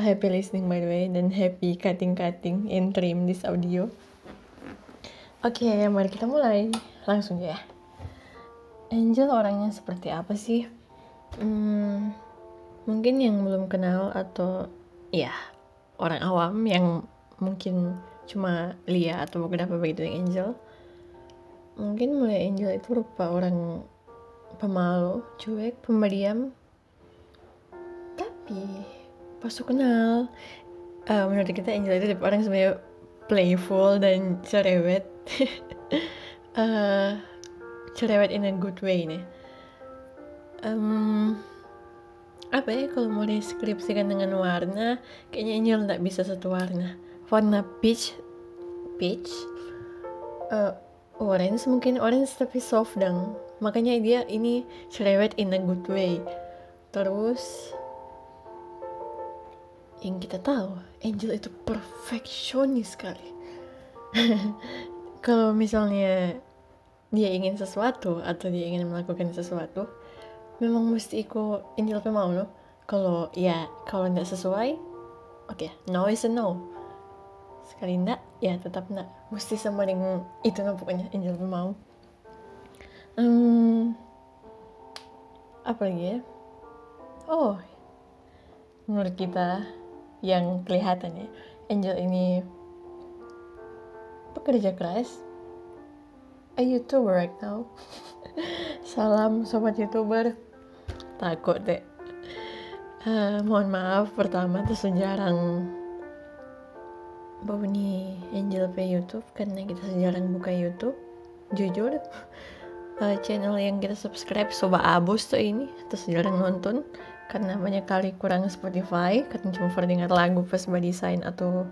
happy listening by the way dan happy cutting-cutting in trim this audio. Oke, okay, mari kita mulai. Langsung ya. Angel orangnya seperti apa sih? Hmm, mungkin yang belum kenal atau ya orang awam yang mungkin cuma lihat atau mungkin apa begitu yang Angel. Mungkin mulai Angel itu rupa orang pemalu, cuek, pemediam. Tapi pas aku kenal, uh, menurut kita Angel itu tipe orang sebenarnya playful dan cerewet. uh, cerewet in a good way nih. Um, apa ya kalau mau deskripsikan dengan warna, kayaknya Angel nggak bisa satu warna. Warna peach, peach, uh, orange mungkin orange tapi soft dong makanya dia ini cerewet in a good way terus yang kita tahu Angel itu perfeksionis sekali. Kalau misalnya dia ingin sesuatu atau dia ingin melakukan sesuatu memang mesti ikut Angel mau loh kalau ya kalau tidak sesuai oke okay, no is a no. Sekali enggak ya tetap enggak mesti sama dengan itu nah pokoknya Angel mau. Hmm, apa lagi ya? Oh, menurut kita yang kelihatan ya, Angel ini pekerja keras, a YouTuber right now. Salam sobat YouTuber, takut deh. Uh, mohon maaf pertama tuh sejarang nih Angel pe YouTube karena kita sejarang buka YouTube. Jujur uh, channel yang kita subscribe Soba Abus tuh ini terus jarang nonton karena banyak kali kurang Spotify karena cuma dengar lagu pas desain atau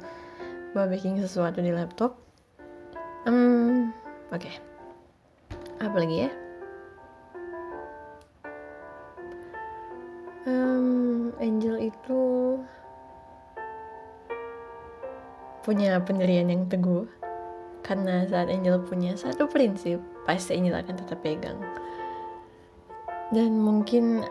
bah bikin sesuatu di laptop. Um, oke. Okay. apa lagi ya? Um, Angel itu punya pendirian yang teguh. Karena saat Angel punya satu prinsip pasti Angel akan tetap pegang. Dan mungkin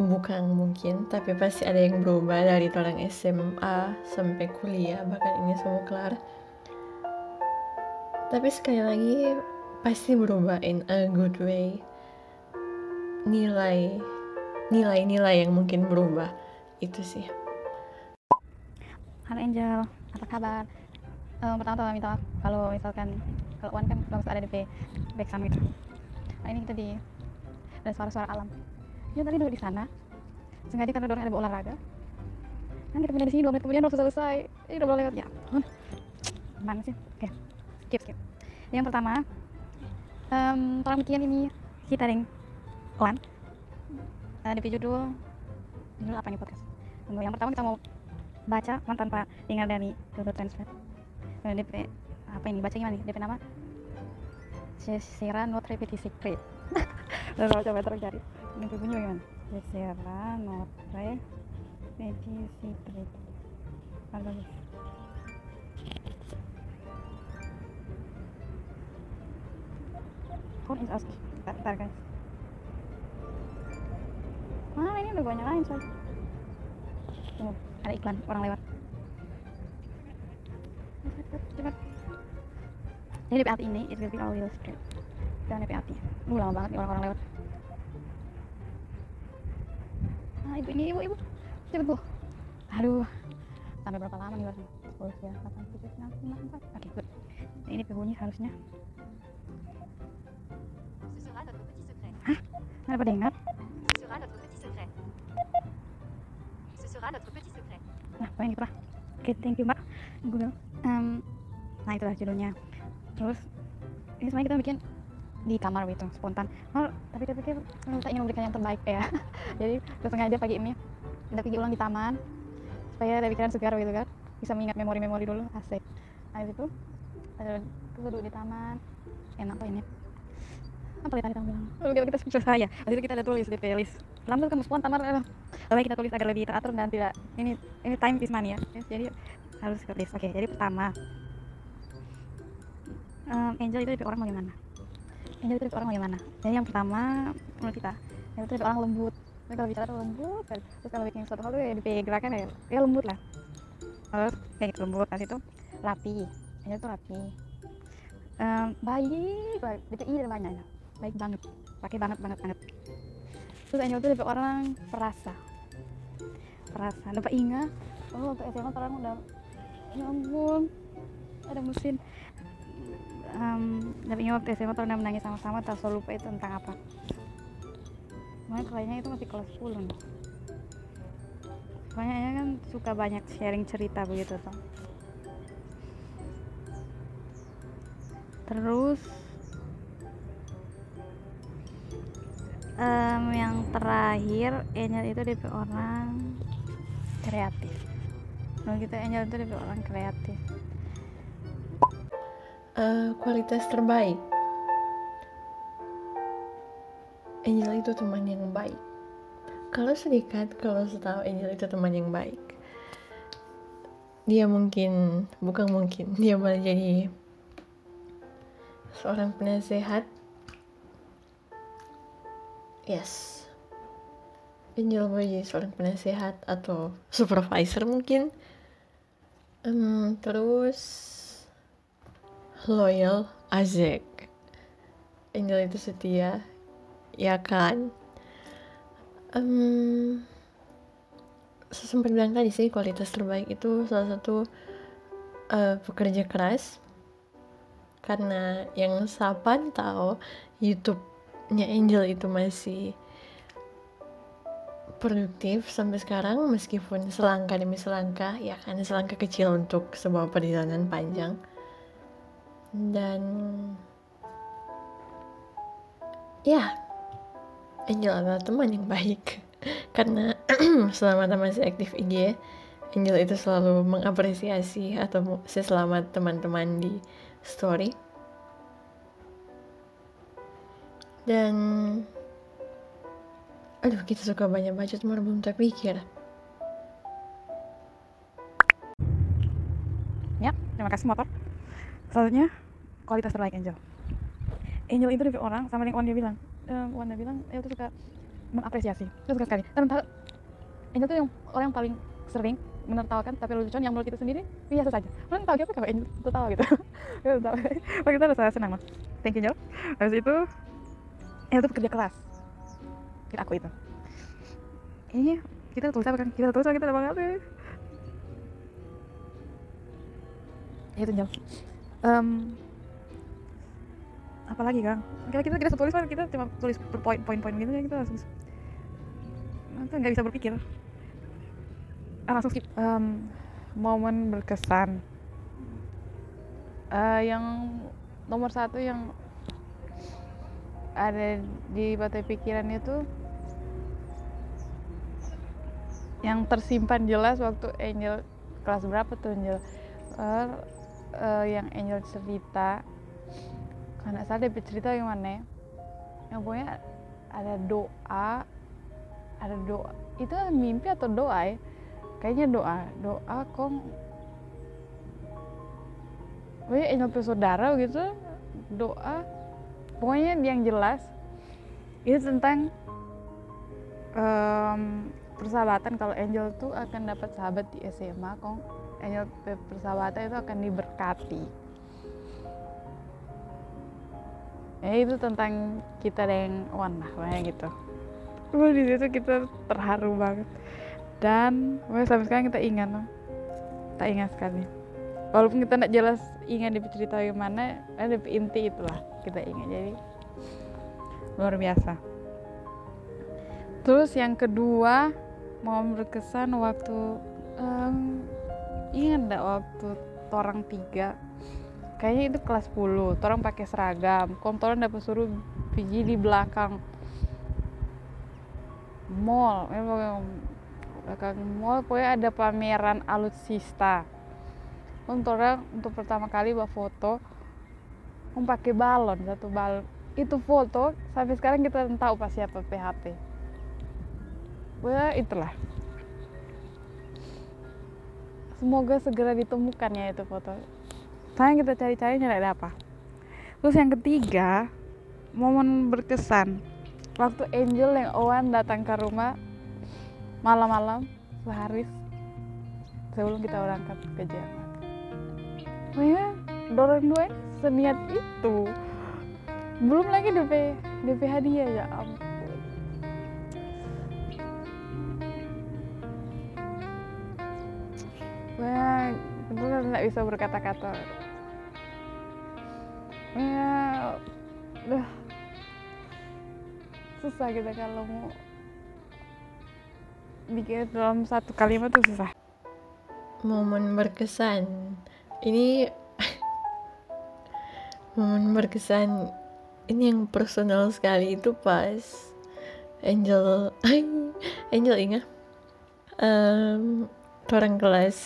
bukan mungkin tapi pasti ada yang berubah dari orang SMA sampai kuliah bahkan ini semua kelar. Tapi sekali lagi pasti berubah in a good way. Nilai nilai-nilai yang mungkin berubah itu sih. Halo Angel, apa kabar? um, pertama-tama minta maaf kalau misalkan kalau Wan kan bagus ada di background gitu. Nah ini kita di ada suara-suara alam dia tadi duduk di sana. Sengaja karena dorong ada olahraga. Kan kita pindah di sini dua menit kemudian udah selesai. Ini udah boleh lewat. Ya mana sih? Oke skip skip. Yang pertama um, orang bikin ini kita ring Wan uh, di judul judul apa nih podcast? Tunggu, yang pertama kita mau baca Wan tanpa tinggal dari Google Translate. Eh, DP apa ini? Baca gimana nih? DP nama? Cesira not secret Lalu coba terus cari ini bunyi bagaimana Cesira not repeti secret bagus phone is asking bentar guys. Mana ini? Udah banyak lain soalnya tunggu ada iklan orang lewat. Cepat ini DPAT ini it will be all wheel strip dan DPAT uh lama banget nih orang-orang lewat nah ibu ini ibu ibu. Cepet bu. Aduh sampai berapa lama nih baru sepuluh ya delapan tujuh enam lima empat. Oke good nah, ini harusnya. Hah? Nggak dapat dengar nah poin gitu lah oke okay, thank you mbak Google um, nah itulah judulnya. Terus ini sebenarnya kita bikin di kamar gitu spontan. Oh, tapi kita pikir kita ingin memberikan yang terbaik ya. Jadi kita sengaja pagi ini kita pergi ulang di taman supaya ada pikiran segar gitu kan bisa mengingat memori-memori dulu asik. Nah itu ada duduk di taman enak kok ini. Apa tadi kamu bilang? Oh, kita sukses saya waktu itu kita ada tulis di playlist lama kamu spontan tamar lebih kita tulis agar lebih teratur dan tidak ini ini time is money ya. Jadi harus ke list. Oke jadi pertama um, Angel itu orang bagaimana Itu tipe orang bagaimana? Jadi yang pertama menurut kita itu tipe orang lembut. Tapi kalau bicara lembut sekali terus kalau bikin suatu hal tuh ya gerakan ya ya lembut lah. Terus kayak gitu lembut. Nanti tuh rapi. Ini tuh rapi. Um, baik banget itu iya banyak ya. baik banget. Pakai banget banget banget. Terus Angel tuh dapat orang perasa. Perasa. Dapat ingat oh untuk SMA orang udah ya ampun ada mesin um, dapat ingat waktu SMA pernah menangis sama-sama tak selalu lupa itu tentang apa Makanya kayaknya itu masih kelas 10 nih. Kan suka banyak sharing cerita begitu tuh. Terus um, yang terakhir Angel itu DP orang kreatif. Kalau kita Angel itu DP orang kreatif. Uh, kualitas terbaik. Angel itu teman yang baik. Kalau sedikit kalau setahu Angel itu teman yang baik. Dia mungkin bukan mungkin dia boleh jadi seorang penasehat. Yes. Angel boleh jadi seorang penasehat atau supervisor mungkin. Um, terus loyal Azek. Angel itu setia. Ya kan? Um, sempat bilang tadi sih kualitas terbaik itu salah satu uh, pekerja keras. Karena yang Sapan tahu YouTube-nya Angel itu masih produktif sampai sekarang meskipun selangkah demi selangkah ya kan selangkah kecil untuk sebuah perjalanan panjang dan ya Angel adalah teman yang baik. Karena selama masih aktif IG Angel itu selalu mengapresiasi atau selamat teman-teman di story. Dan aduh kita suka banyak baca cuma belum terpikir. Ya terima kasih motor selanjutnya kualitas terbaik Angel. Angel itu dari orang sama yang dia bilang. Um, Wanda bilang ya tuh suka mengapresiasi. Itu suka sekali. Dan Angel tuh yang orang yang paling sering menertawakan tapi lucuan yang menurut kita sendiri biasa saja orang tahu apa kalau Angel tahu gitu. Itu tahu. Pak kita udah senang mas. Thank you Angel. Habis itu Angel tuh bekerja keras. Kita aku itu. Ini kita tulis apa kan? Kita tulis apa kita ada banget ya itu Angel um, apalagi kang? Kita kita kita tulis kan kita cuma tulis per poin poin poin gitu ya kita langsung kita nggak bisa berpikir? Ah, langsung skip. Um, momen berkesan. Uh, yang nomor satu yang ada di batai pikiran itu yang tersimpan jelas waktu Angel kelas berapa tuh Angel? Uh, uh, yang Angel cerita. Karena saya dapat cerita gimana yang pokoknya ada doa ada doa. Itu mimpi atau doa ya? Kayaknya doa. Doa kong. Pokoknya nyampe saudara gitu doa. Pokoknya yang jelas itu tentang um, persahabatan. Kalau Angel tuh akan dapat sahabat di SMA kong Angel persahabatan itu akan diberkati. Ya itu tentang kita yang one lah kayak gitu. Wah di situ kita terharu banget. Dan wah, sampai sekarang kita ingat loh tak ingat sekali. Walaupun kita tidak jelas ingat di cerita gimana ada inti itulah kita ingat. Jadi luar biasa. Terus yang kedua mau berkesan waktu um, ingat enggak waktu orang tiga. Kayaknya itu kelas 10 orang pakai seragam. Kontoran dapat suruh pergi di belakang mall. Belakang mall pokoknya ada pameran alutsista. Untuk orang untuk pertama kali bawa foto mau pakai balon satu balon itu foto sampai sekarang kita tahu pas siapa PHP Wah itulah semoga segera ditemukan ya itu foto sayang kita cari-cari nyari ada apa terus yang ketiga momen berkesan waktu Angel yang Owen datang ke rumah malam-malam sehari sebelum kita berangkat ke Jerman. Oh ya, dorong dua seniat itu. Belum lagi DP DP hadiah ya ampun. Nggak bisa berkata-kata. Ya, udah susah kita kalau mau bikin dalam satu kalimat tuh susah. momen berkesan ini momen berkesan ini yang personal sekali itu pas Angel Angel ingat um, orang kelas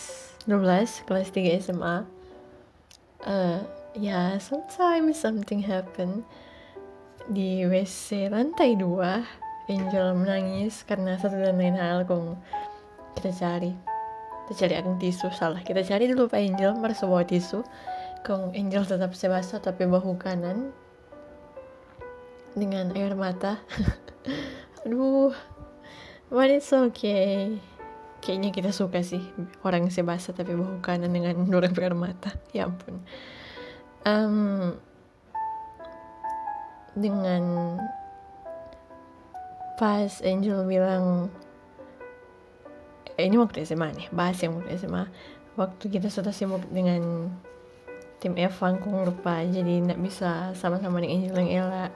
12 kelas 3 SMA uh, ya sometimes something happen di WC lantai 2 Angel menangis karena satu dan lain hal kong. Kita cari. Kita cari akun tisu salah. Kita cari dulu Pak Angel. Merasa bawa tisu. Kong Angel tetap sebasa tapi bahu kanan. Dengan air mata. Aduh. But it's okay kayaknya kita suka sih orang sebasa tapi bahu kanan dengan air mata. Ya ampun. Um, dengan pas Angel bilang eh, ini waktu SMA nih bahas yang waktu SMA waktu kita sudah sibuk dengan tim Evan kok lupa jadi nggak bisa sama-sama dengan Angel yang Ella.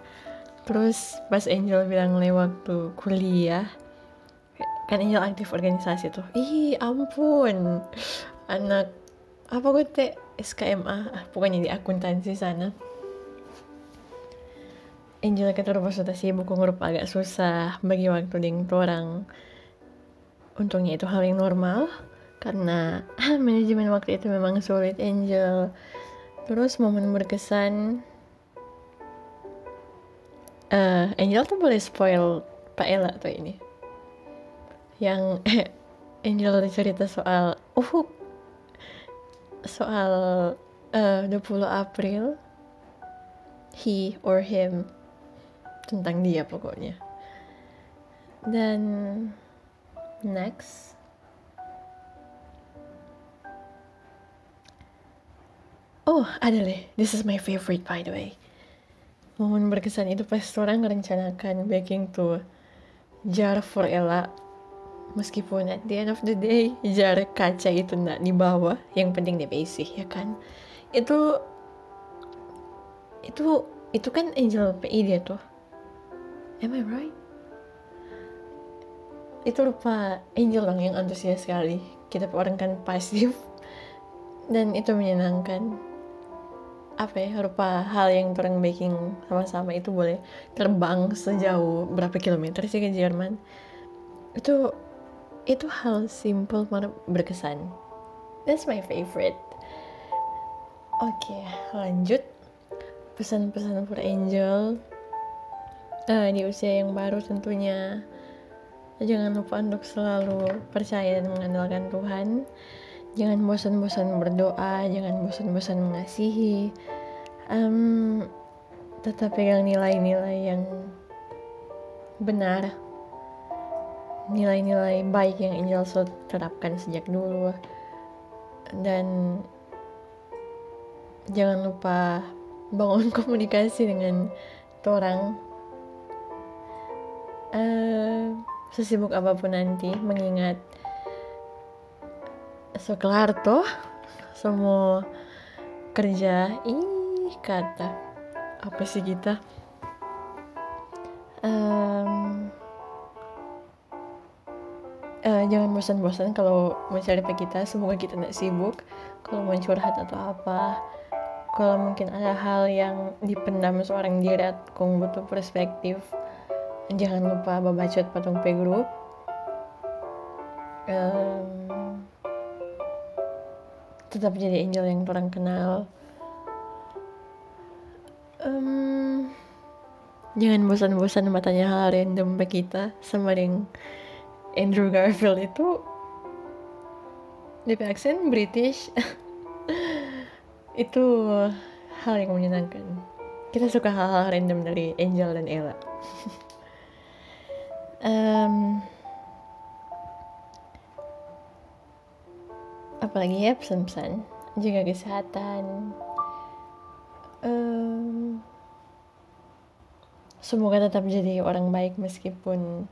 Terus pas Angel bilang lewat waktu kuliah kan Angel aktif organisasi tuh. Ih ampun. Anak apa gue teh? SKMA ah, pokoknya di akuntansi sana. Angel rupa sudah sibuk ngurup agak susah bagi waktu dengan orang. Untungnya itu hal yang normal karena manajemen waktu itu memang sulit Angel. Terus momen berkesan uh, Angel tuh boleh spoil Pak Ella tuh ini yang Angel cerita soal uh soal uh, 20 April. He or him. Tentang dia pokoknya. Dan next. Oh ada deh this is my favorite by the way. Momen berkesan itu pas orang merencanakan baking tuh. Jar for Ella meskipun at the end of the day jar kaca itu nggak di bawah yang penting dia basic ya kan itu itu itu kan Angel PI dia tuh Am I right? Itu lupa Angel dong yang antusias sekali. Kita orang kan pasif dan itu menyenangkan. Apa ya, rupa hal yang orang baking sama-sama itu boleh terbang sejauh berapa kilometer sih ke Jerman. Itu itu hal simple mana berkesan. That's my favorite. Oke, okay, lanjut. Pesan-pesan for Angel uh, di usia yang baru tentunya jangan lupa untuk selalu percaya dan mengandalkan Tuhan jangan bosan-bosan berdoa jangan bosan-bosan mengasihi um, tetap pegang nilai-nilai yang benar nilai-nilai baik yang Angel so terapkan sejak dulu. Dan jangan lupa bangun komunikasi dengan orang. Uh, sesibuk apa pun nanti mengingat sekelar tuh semua kerja. Ih kata. Apa sih kita? Um, uh, jangan bosan-bosan kalau mencari kita. Semoga kita tidak sibuk kalau mau curhat atau apa. Kalau mungkin ada hal yang dipendam seorang diri atau butuh perspektif jangan lupa babacot patung P group. Um, tetap jadi angel yang orang kenal. Um, jangan bosan-bosan matanya hal random bagi kita sama yang Andrew Garfield itu DP aksen British. Itu hal yang menyenangkan. Kita suka hal-hal random dari Angel dan Ella. Um, apalagi ya pesan-pesan jaga kesehatan. Um, semoga tetap jadi orang baik meskipun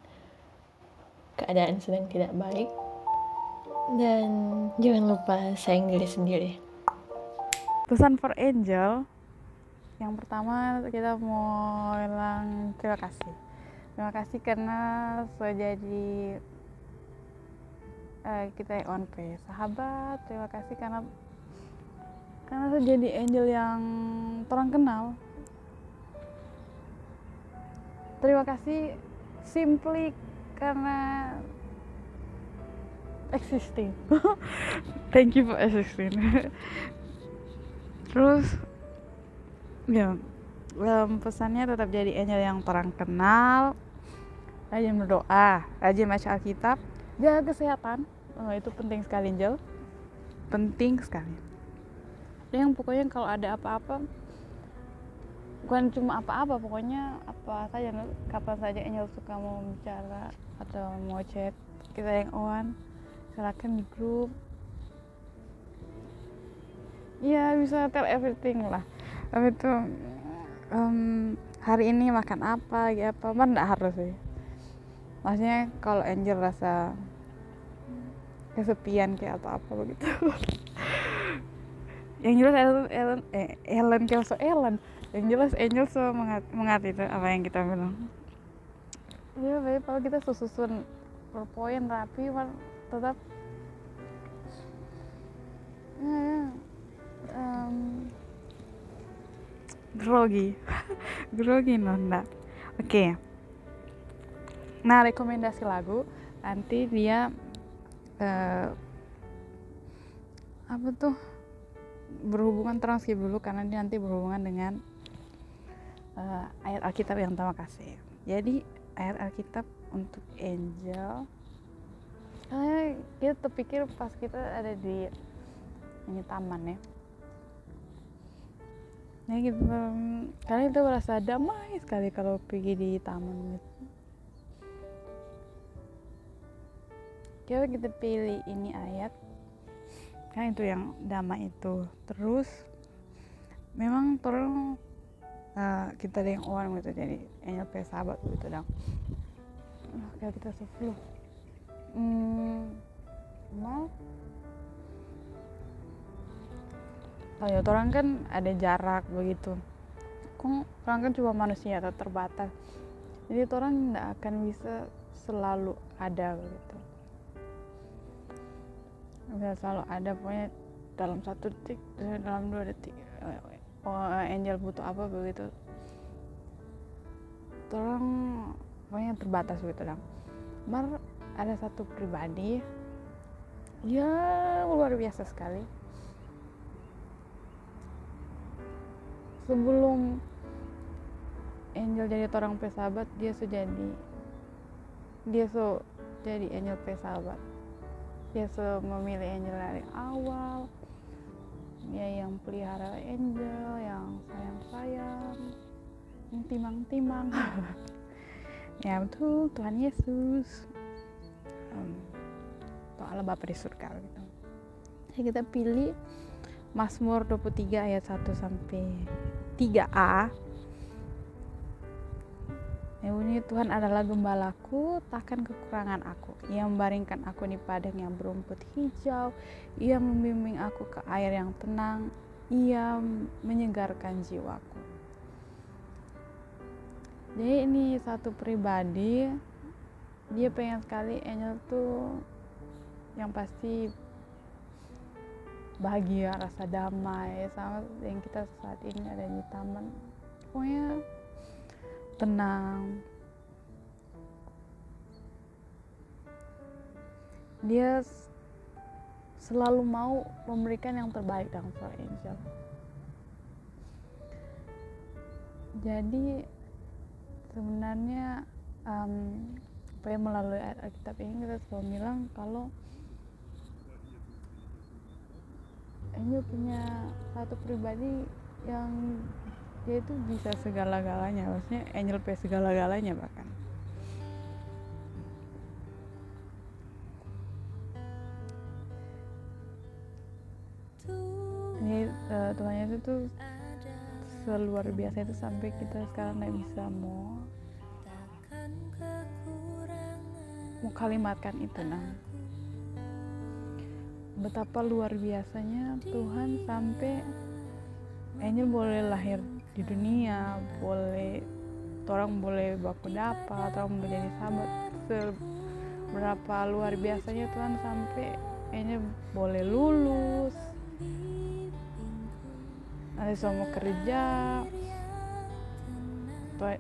keadaan sedang tidak baik. Dan jangan lupa sayang diri sendiri. Pesan for angel yang pertama kita mau bilang terima kasih. Terima kasih karena sudah jadi uh, kita on pay sahabat terima kasih karena karena saya jadi angel yang orang kenal. Terima kasih simply karena existing. Thank you for existing. Terus ya um, pesannya tetap jadi angel yang terang kenal rajin berdoa rajin baca Alkitab jaga kesehatan. Oh, itu penting sekali angel. Penting sekali. Yang pokoknya kalau ada apa-apa bukan cuma apa-apa pokoknya apa saja kapan saja Angel suka mau bicara atau mau chat kita yang on silakan di grup ya bisa tell everything lah. Tapi itu um, hari ini makan apa ya apa mana enggak harus sih. Maksudnya kalau Angel rasa kesepian kayak atau apa begitu. Yang jelas Ellen Ellen eh Ellen Kelso Ellen yang jelas Angel so mengerti, mengerti itu apa yang kita bilang. Ya baik kalau kita susun per poin rapi tetap. Ya, ya. Um, grogi. Grogi nonda oke. Okay. nah rekomendasi lagu nanti dia uh, apa tuh? Berhubungan transkip dulu karena dia nanti berhubungan dengan uh, ayat Alkitab yang pertama kasih. Jadi ayat Alkitab untuk angel. Karena kita terpikir pas kita ada di ini taman ya. Nah gitu karena kita merasa damai sekali kalau pergi di taman gitu. Coba kita pilih ini ayat. Kan itu yang damai itu. Terus memang tolong uh, kita ada yang orang gitu jadi hanya kayak sahabat gitu dong. Uh, kayak kita seflu hmm, mal oh ya orang kan ada jarak begitu. Kok orang kan cuma manusia atau terbatas? Jadi orang tidak akan bisa selalu ada begitu. Bisa selalu ada pokoknya dalam satu detik dalam dua detik oh, angel butuh apa begitu? Tolong pokoknya terbatas gitu dong. Mar ada satu pribadi ya luar biasa sekali. Sebelum angel jadi orang pesahabat dia sudah jadi dia so jadi angel pesahabat dia memilih Angel dari awal dia yang pelihara Angel yang sayang-sayang yang timang-timang ya betul. Tuhan Yesus. Um, Allah Bapa di surga gitu. Jadi kita pilih Mazmur 23 ayat 1 sampai 3a Ya bunyi Tuhan adalah gembalaku, takkan kekurangan aku. Ia membaringkan aku di padang yang berumput hijau. Ia membimbing aku ke air yang tenang. Ia menyegarkan jiwaku. Jadi ini satu pribadi, dia pengen sekali Angel tuh yang pasti bahagia, rasa damai sama yang kita saat ini ada di taman. Pokoknya tenang. Dia selalu mau memberikan yang terbaik dalam seorang angel. Jadi sebenarnya um, melalui ayat Alkitab ini kita bilang kalau Angel punya satu pribadi yang dia itu bisa segala-galanya maksudnya angel pay segala-galanya bahkan. Ini uh, Tuhan Yesus tuh seluar biasa itu sampai kita sekarang nggak bisa mau mau kalimatkan itu nah. Betapa luar biasanya Tuhan sampai Angel boleh lahir di dunia boleh orang boleh baku dapat orang boleh jadi sahabat seberapa luar biasanya Tuhan sampai Angel boleh lulus. Nanti semua kerja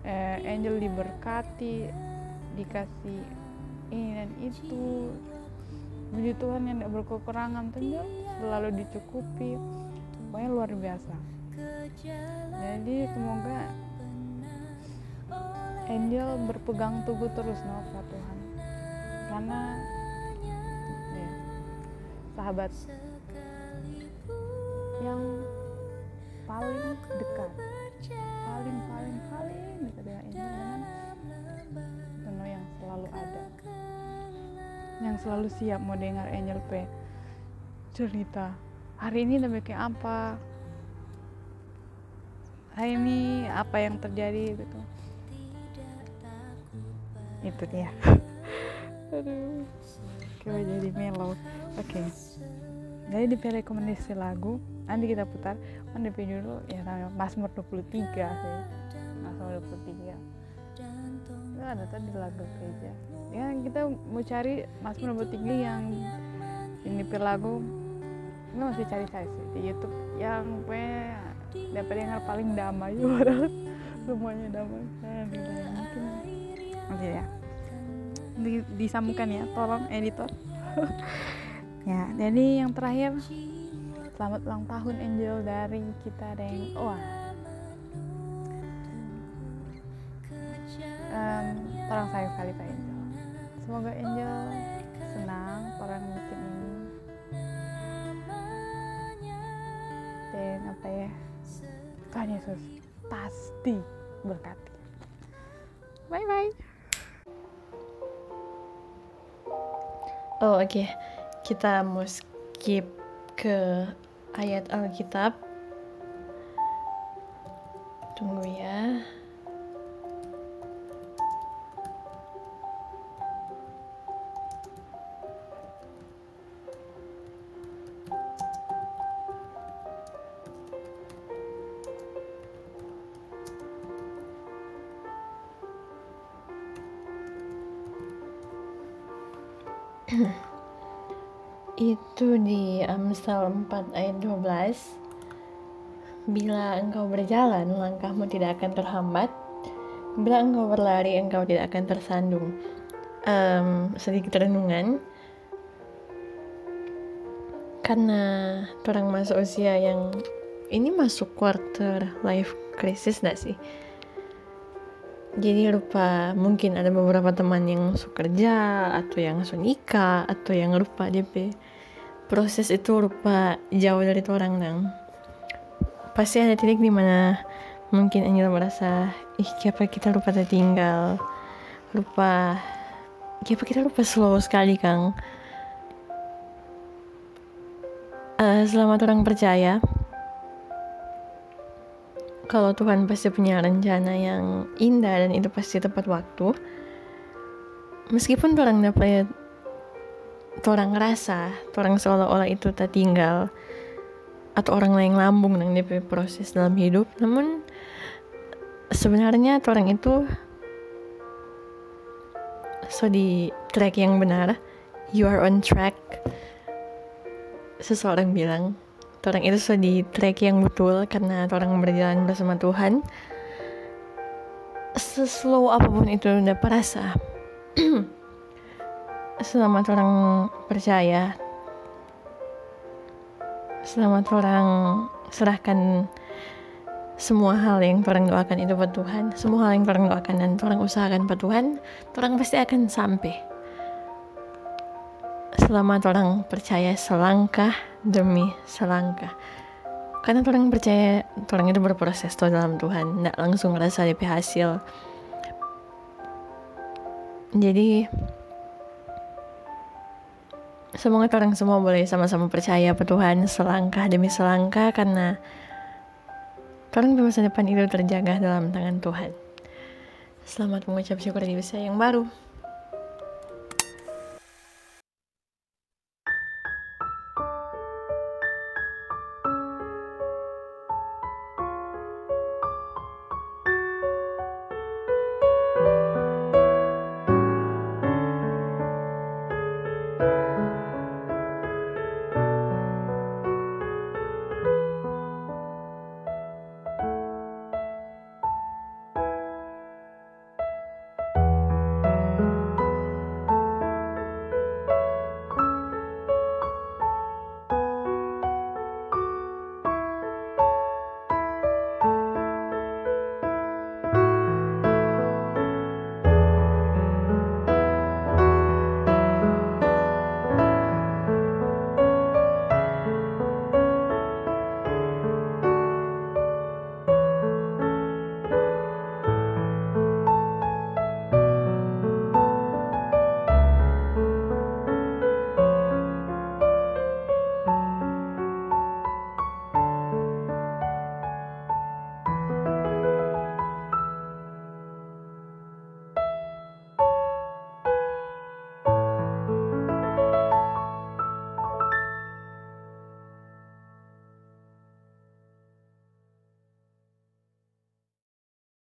eh, Angel diberkati dikasih ini dan itu. Puji Tuhan yang tidak berkekurangan tentu selalu dicukupi. Pokoknya luar biasa jadi semoga Angel berpegang teguh terus sama Tuhan. Karena ya, sahabat yang paling dekat. paling paling paling dekat dengan Angel. penuh yang selalu ada. yang selalu siap mau dengar Angel P cerita. Hari ini udah kayak apa hari ini apa yang terjadi gitu? Itu dia. Aduh. Kayak jadi melo oke. Okay. jadi di rekomendasi lagu nanti kita putar. Kan DP dulu ya namanya Mazmur 23 sih. Mazmur 23 itu ada tadi lagu gereja ya kita mau cari nomor tinggi yang ini lagu. Kita masih cari-cari sih di YouTube. Yang gue dapat dengar paling damai padahal semuanya damai. Nah, mungkin. Nanti ya. Di, disambungkan ya tolong editor. Ya jadi yang terakhir selamat ulang tahun Angel dari kita dan wah um, orang sayang sekali Pak Angel. Semoga Angel senang orang bikin ini. Dan apa ya Tuhan Yesus. Pasti berkati bye bye oh oke. Okay. kita mau skip ke ayat Alkitab. Tunggu ya Amsal 4 ayat 12 Bila engkau berjalan, langkahmu tidak akan terhambat. Bila engkau berlari, engkau tidak akan tersandung. Um, Sedikit renungan. Karena orang masuk usia yang Ini masuk quarter life crisis gak sih? jadi lupa mungkin ada beberapa teman yang suka kerja atau yang suka nikah atau yang lupa DP proses itu lupa jauh dari orang nang. Pasti ada titik di mana mungkin Angel merasa ih siapa kita lupa tertinggal lupa siapa kita lupa slow sekali kang. Uh, selamat orang percaya. Kalau Tuhan pasti punya rencana yang indah dan itu pasti tepat waktu. Meskipun orang dapat orang ngerasa orang seolah-olah itu tak tinggal atau orang lain lambung dengan DP proses dalam hidup. Namun sebenarnya orang itu so di track yang benar. You are on track seseorang bilang. Orang itu sudah di track yang betul karena orang berjalan bersama Tuhan. Seslow apa pun itu dapat rasa selamat orang percaya. Selamat orang serahkan semua hal yang orang doakan itu buat Tuhan. Semua hal yang orang doakan dan orang usahakan buat Tuhan orang pasti akan sampai. Selamat orang percaya selangkah demi selangkah. Karena orang percaya orang itu berproses tuh dalam Tuhan. Tidak langsung ngerasa DP hasil. Jadi Semoga kalian semua boleh sama-sama percaya pada Tuhan selangkah demi selangkah karena kalian masa depan itu terjaga dalam tangan Tuhan. Selamat mengucap syukur di usia yang baru.